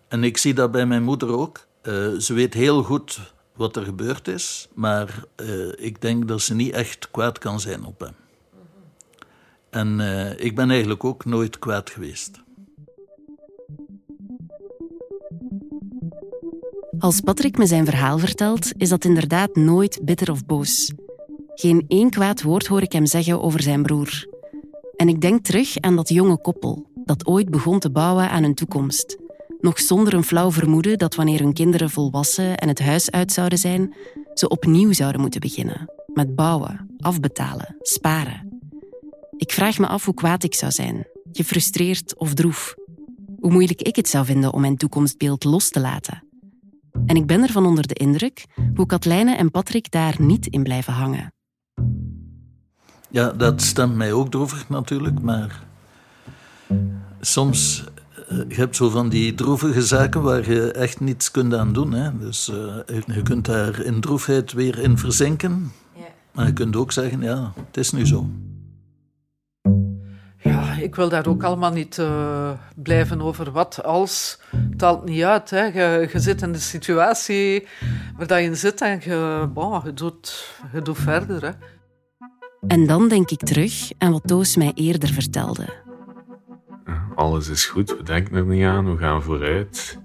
Speaker 13: En ik zie dat bij mijn moeder ook. Uh, ze weet heel goed wat er gebeurd is, maar uh, ik denk dat ze niet echt kwaad kan zijn op hem. En ik ben eigenlijk ook nooit kwaad geweest.
Speaker 4: Als Patrick me zijn verhaal vertelt, is dat inderdaad nooit bitter of boos. Geen één kwaad woord hoor ik hem zeggen over zijn broer. En ik denk terug aan dat jonge koppel dat ooit begon te bouwen aan hun toekomst. Nog zonder een flauw vermoeden dat wanneer hun kinderen volwassen en het huis uit zouden zijn, ze opnieuw zouden moeten beginnen. Met bouwen, afbetalen, sparen. Ik vraag me af hoe kwaad ik zou zijn, gefrustreerd of droef. Hoe moeilijk ik het zou vinden om mijn toekomstbeeld los te laten. En ik ben ervan onder de indruk hoe Katlijne en Patrick daar niet in blijven hangen.
Speaker 13: Ja, dat stemt mij ook droevig natuurlijk, maar soms je hebt zo van die droevige zaken waar je echt niets kunt aan doen. Hè. Dus uh, je kunt daar in droefheid weer in verzinken. Ja. Maar je kunt ook zeggen, ja, het is nu zo.
Speaker 16: Ja, ik wil daar ook allemaal niet uh, blijven over wat als. Het haalt niet uit. Hè. Je, je zit in de situatie waar je in zit en je, bon, je, doet, je doet verder. Hè.
Speaker 4: En dan denk ik terug aan wat Toos mij eerder vertelde.
Speaker 12: Alles is goed, we denken er niet aan, we gaan vooruit.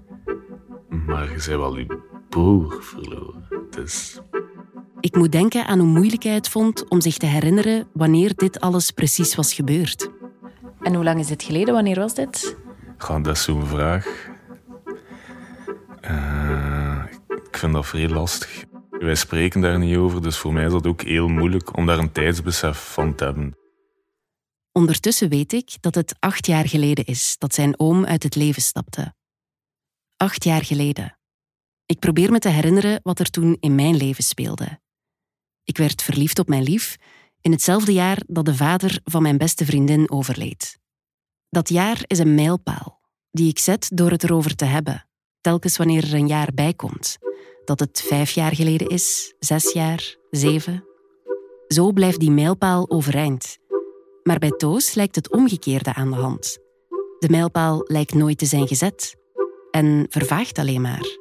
Speaker 12: Maar je bent wel je broer verloren. Dus...
Speaker 4: Ik moet denken aan hoe moeilijk hij het vond om zich te herinneren wanneer dit alles precies was gebeurd.
Speaker 6: En hoe lang is dit geleden? Wanneer was dit?
Speaker 12: Dat is zo'n vraag. Uh, ik vind dat vrij lastig. Wij spreken daar niet over, dus voor mij is dat ook heel moeilijk om daar een tijdsbesef van te hebben.
Speaker 4: Ondertussen weet ik dat het acht jaar geleden is dat zijn oom uit het leven stapte. Acht jaar geleden. Ik probeer me te herinneren wat er toen in mijn leven speelde. Ik werd verliefd op mijn lief in hetzelfde jaar dat de vader van mijn beste vriendin overleed. Dat jaar is een mijlpaal die ik zet door het erover te hebben, telkens wanneer er een jaar bij komt. Dat het vijf jaar geleden is, zes jaar, zeven. Zo blijft die mijlpaal overeind. Maar bij Toos lijkt het omgekeerde aan de hand. De mijlpaal lijkt nooit te zijn gezet en vervaagt alleen maar.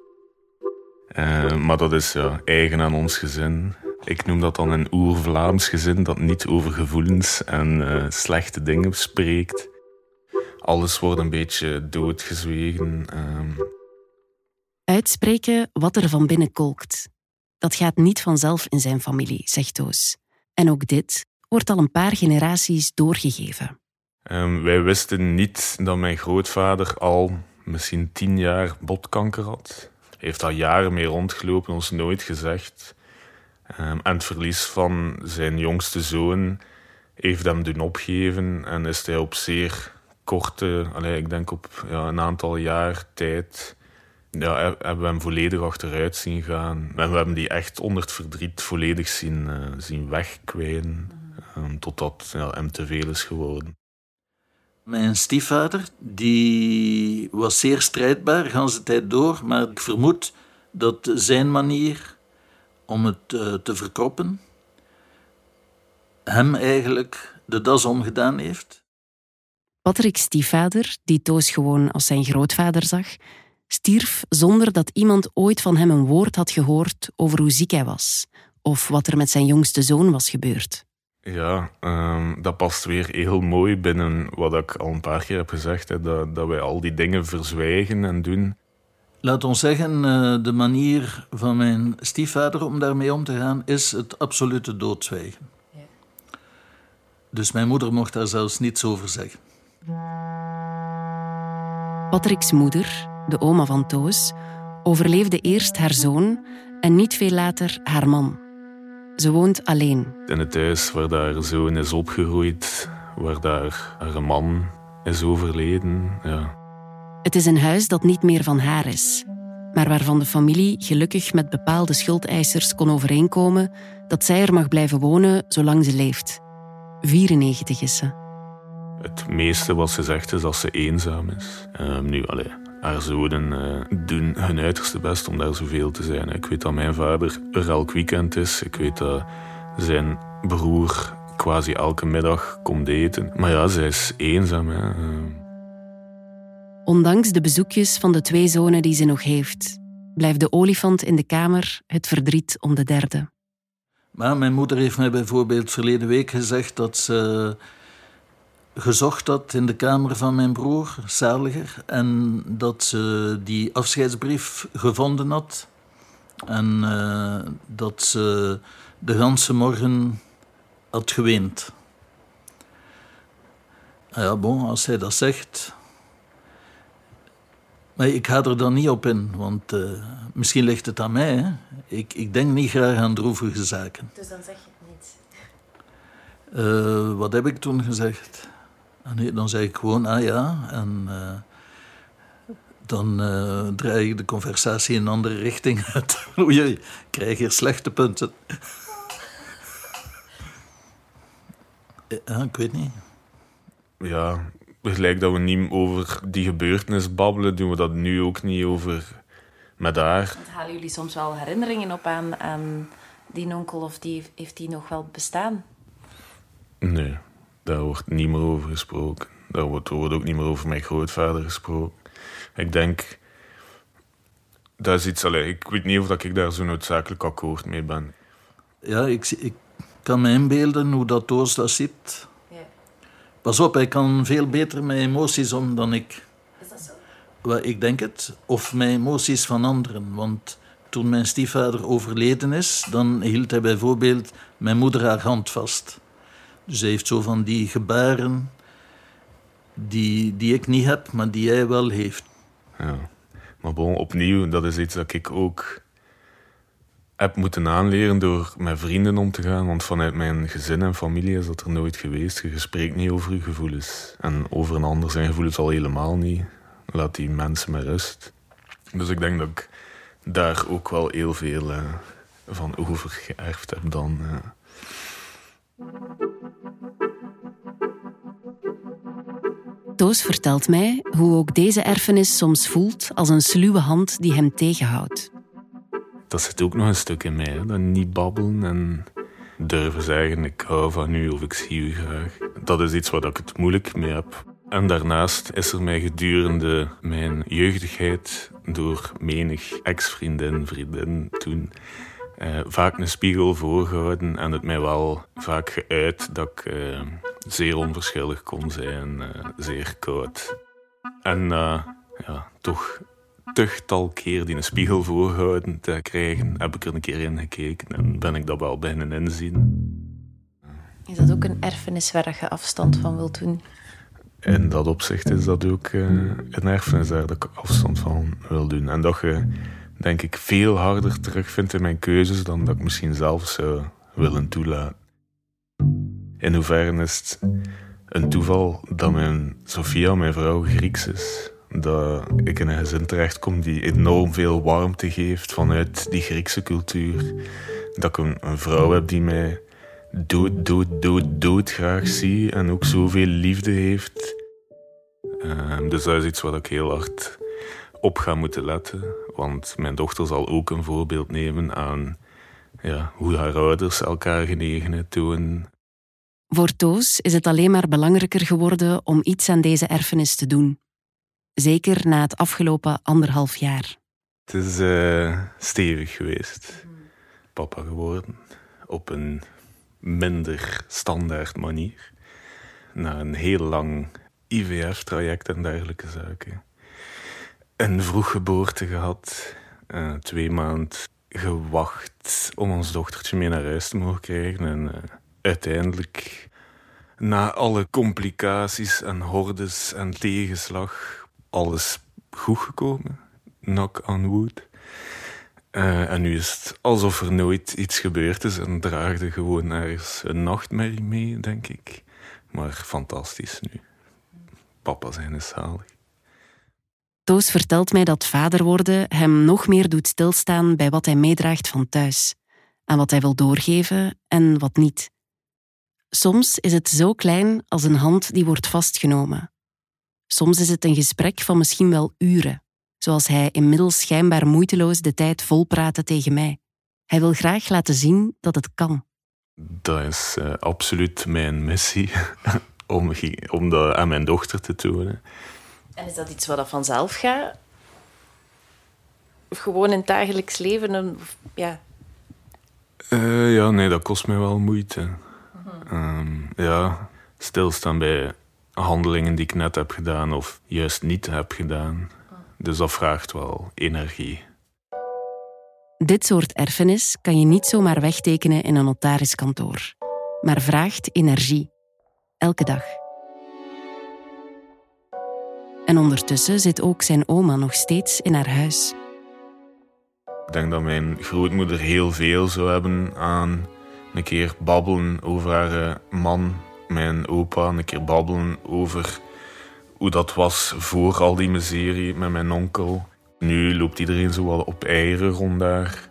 Speaker 12: Uh, maar dat is ja, eigen aan ons gezin. Ik noem dat dan een oer-Vlaams gezin dat niet over gevoelens en uh, slechte dingen spreekt. Alles wordt een beetje doodgezwegen. Uh.
Speaker 4: Uitspreken wat er van binnen kolkt. Dat gaat niet vanzelf in zijn familie, zegt Toos. En ook dit wordt al een paar generaties doorgegeven.
Speaker 12: Um, wij wisten niet dat mijn grootvader al misschien tien jaar botkanker had. Hij heeft al jaren mee rondgelopen, ons nooit gezegd. Um, en het verlies van zijn jongste zoon heeft hem doen opgeven en is hij op zeer korte, ik denk op ja, een aantal jaar tijd, hebben we hem volledig achteruit zien gaan. En we hebben die echt onder het verdriet volledig zien, uh, zien wegkwijnen, totdat ja, hem te veel is geworden.
Speaker 13: Mijn stiefvader die was zeer strijdbaar, de hele tijd door, maar ik vermoed dat zijn manier om het uh, te verkroppen hem eigenlijk de das omgedaan heeft.
Speaker 4: Patrick's stiefvader, die Toos gewoon als zijn grootvader zag, stierf zonder dat iemand ooit van hem een woord had gehoord over hoe ziek hij was of wat er met zijn jongste zoon was gebeurd.
Speaker 12: Ja, um, dat past weer heel mooi binnen wat ik al een paar keer heb gezegd, hè, dat, dat wij al die dingen verzwijgen en doen.
Speaker 13: Laat ons zeggen, eh, de manier van mijn stiefvader om daarmee om te gaan is het absolute doodzwijgen. Dus mijn moeder mocht daar zelfs niets over zeggen.
Speaker 4: Patrick's moeder, de oma van Toos, overleefde eerst haar zoon en niet veel later haar man. Ze woont alleen.
Speaker 12: In het huis waar haar zoon is opgegroeid, waar daar haar man is overleden. Ja.
Speaker 4: Het is een huis dat niet meer van haar is, maar waarvan de familie gelukkig met bepaalde schuldeisers kon overeenkomen dat zij er mag blijven wonen zolang ze leeft. 94 is ze.
Speaker 12: Het meeste wat ze zegt is dat ze eenzaam is. Um, nu, allee, haar zonen uh, doen hun uiterste best om daar zoveel te zijn. Ik weet dat mijn vader er elk weekend is. Ik weet dat zijn broer quasi elke middag komt eten. Maar ja, zij is eenzaam. Hè.
Speaker 4: Ondanks de bezoekjes van de twee zonen die ze nog heeft, blijft de olifant in de kamer het verdriet om de derde.
Speaker 13: Maar mijn moeder heeft mij bijvoorbeeld verleden week gezegd dat ze gezocht had in de kamer van mijn broer, Zaliger, en dat ze die afscheidsbrief gevonden had. En uh, dat ze de ganse morgen had geweend. Ah ja, bon, als hij dat zegt. Maar ik ga er dan niet op in, want uh, misschien ligt het aan mij. Hè? Ik, ik denk niet graag aan droevige zaken.
Speaker 6: Dus dan zeg je het niet.
Speaker 13: Uh, wat heb ik toen gezegd? Ah, nee, dan zeg ik gewoon, ah ja, en uh, dan uh, draai ik de conversatie in een andere richting uit. Oei, ik krijg hier slechte punten. ja, ik weet niet.
Speaker 12: Ja, gelijk dat we niet over die gebeurtenis babbelen, doen we dat nu ook niet over met haar.
Speaker 6: halen jullie soms wel herinneringen op aan, aan die onkel of die, heeft die nog wel bestaan?
Speaker 12: Nee, daar wordt niet meer over gesproken. Daar wordt, er wordt ook niet meer over mijn grootvader gesproken. Ik denk, dat is iets, allez, ik weet niet of dat ik daar zo noodzakelijk akkoord mee ben.
Speaker 13: Ja, ik, ik kan me inbeelden hoe dat Toos dat ziet. Ja. Pas op, hij kan veel beter met emoties om dan ik.
Speaker 6: Is dat zo?
Speaker 13: Wel, ik denk het. Of met emoties van anderen. Want toen mijn stiefvader overleden is, dan hield hij bijvoorbeeld mijn moeder haar hand vast. Hij heeft zo van die gebaren die, die ik niet heb, maar die hij wel heeft.
Speaker 12: Ja, maar bon, opnieuw, dat is iets dat ik ook heb moeten aanleren door met vrienden om te gaan. Want vanuit mijn gezin en familie is dat er nooit geweest. Je spreekt niet over je gevoelens. En over een ander zijn gevoelens al helemaal niet. Laat die mensen met rust. Dus ik denk dat ik daar ook wel heel veel uh, van overgeërfd heb dan. Uh.
Speaker 4: Toos vertelt mij hoe ook deze erfenis soms voelt als een sluwe hand die hem tegenhoudt.
Speaker 12: Dat zit ook nog een stuk in mij, dat niet babbelen en durven zeggen ik hou van u of ik zie u graag. Dat is iets waar ik het moeilijk mee heb. En daarnaast is er mij gedurende mijn jeugdigheid door menig ex-vriendin, vriendin toen uh, vaak een spiegel voorgehouden en het mij wel vaak geuit dat ik uh, zeer onverschillig kon zijn, uh, zeer koud. En ja, toch tugtal keer die een spiegel voorgehouden te krijgen, heb ik er een keer in gekeken en ben ik dat wel bijna inzien.
Speaker 6: Is dat ook een erfenis waar je afstand van wilt doen?
Speaker 12: In dat opzicht is dat ook een erfenis waar ik afstand van wil doen. En dat je denk ik, veel harder terugvind in mijn keuzes dan dat ik misschien zelf zou willen toelaten. In hoeverre is het een toeval dat mijn Sophia, mijn vrouw, Grieks is? Dat ik in een gezin terechtkom die enorm veel warmte geeft vanuit die Griekse cultuur. Dat ik een, vrouw heb die mij dood, dood, dood, dood graag zie en ook zoveel liefde heeft. Uh, dus dat is iets wat ik heel hard op ga moeten letten. Want mijn dochter zal ook een voorbeeld nemen aan ja, hoe haar ouders elkaar genegenheid tonen.
Speaker 4: Voor Toos is het alleen maar belangrijker geworden om iets aan deze erfenis te doen. Zeker na het afgelopen anderhalf jaar.
Speaker 12: Het is uh, stevig geweest. Papa geworden. Op een minder standaard manier. Na een heel lang IVF-traject en dergelijke zaken. een vroeggeboorte gehad. Uh, twee maanden gewacht om ons dochtertje mee naar huis te mogen krijgen. En uh, uiteindelijk, na alle complicaties en hordes en tegenslag, alles goed gekomen. Knock on wood. Uh, en nu is het alsof er nooit iets gebeurd is en draagde gewoon ergens een nachtmerrie mee, denk ik. Maar fantastisch nu. Papa zijn is zalig.
Speaker 4: Toos vertelt mij dat vader worden hem nog meer doet stilstaan bij wat hij meedraagt van thuis, en wat hij wil doorgeven en wat niet. Soms is het zo klein als een hand die wordt vastgenomen. Soms is het een gesprek van misschien wel uren, zoals hij inmiddels schijnbaar moeiteloos de tijd volpraten tegen mij. Hij wil graag laten zien dat het kan.
Speaker 12: Dat is uh, absoluut mijn missie, om, om dat aan mijn dochter te tonen.
Speaker 6: En is dat iets wat vanzelf gaat? Of gewoon in het dagelijks leven? Een, ja.
Speaker 12: Uh, ja, nee, dat kost mij wel moeite. Um, ja, stilstaan bij handelingen die ik net heb gedaan of juist niet heb gedaan. Dus dat vraagt wel energie.
Speaker 4: Dit soort erfenis kan je niet zomaar wegtekenen in een notariskantoor, maar vraagt energie. Elke dag. En ondertussen zit ook zijn oma nog steeds in haar huis.
Speaker 12: Ik denk dat mijn grootmoeder heel veel zou hebben aan een keer babbelen over haar eh, man, mijn opa, een keer babbelen over hoe dat was voor al die miserie met mijn onkel. Nu loopt iedereen zo wel op eieren rond daar.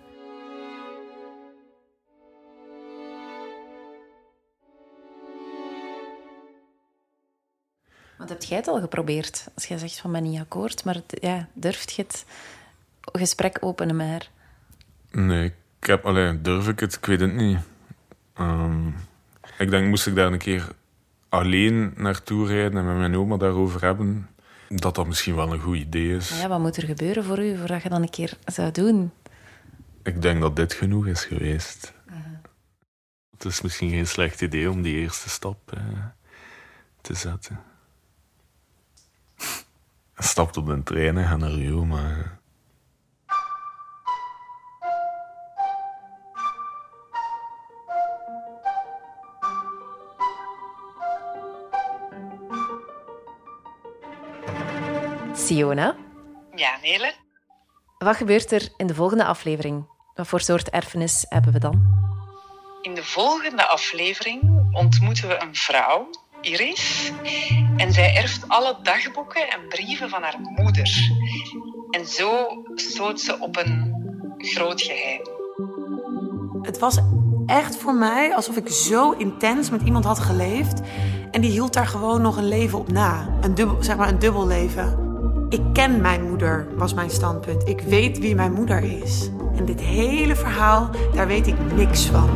Speaker 6: Wat heb jij het al geprobeerd? Als jij zegt van ben niet akkoord, maar ja, durft je het gesprek openen met haar?
Speaker 12: Nee, ik heb, alleen durf ik het? Ik weet het niet. Um, ik denk, moest ik daar een keer alleen naartoe rijden en met mijn oma daarover hebben, dat dat misschien wel een goed idee is.
Speaker 6: Ja, wat moet er gebeuren voor u voordat je dan een keer zou doen?
Speaker 12: Ik denk dat dit genoeg is geweest. Uh Het is misschien geen slecht idee om die eerste stap uh, te zetten. Stapt op een trein en gaat naar Rio, maar...
Speaker 6: Siona?
Speaker 9: Ja, Nele?
Speaker 6: Wat gebeurt er in de volgende aflevering? Wat voor soort erfenis hebben we dan?
Speaker 9: In de volgende aflevering ontmoeten we een vrouw Iris. En zij erft alle dagboeken en brieven van haar moeder. En zo stoot ze op een groot geheim.
Speaker 17: Het was echt voor mij alsof ik zo intens met iemand had geleefd. En die hield daar gewoon nog een leven op na. Een dubbel, zeg maar een dubbel leven. Ik ken mijn moeder, was mijn standpunt. Ik weet wie mijn moeder is. En dit hele verhaal, daar weet ik niks van.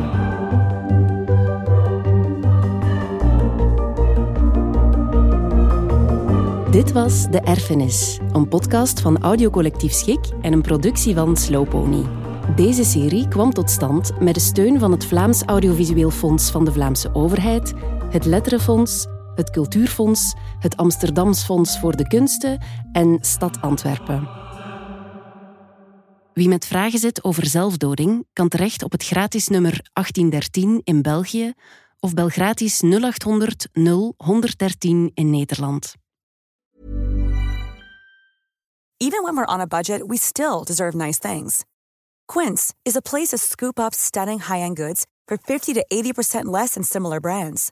Speaker 4: Dit was De Erfenis, een podcast van Audiocollectief Schik en een productie van Slowpony. Deze serie kwam tot stand met de steun van het Vlaams Audiovisueel Fonds van de Vlaamse Overheid, het Letterenfonds, het Cultuurfonds, het Amsterdams Fonds voor de Kunsten en Stad Antwerpen. Wie met vragen zit over zelfdoding, kan terecht op het gratis nummer 1813 in België of bel gratis 0800 0113 in Nederland.
Speaker 14: Even when we're on a budget, we still deserve nice things. Quince is a place to scoop up stunning high-end goods for 50 to 80% less than similar brands.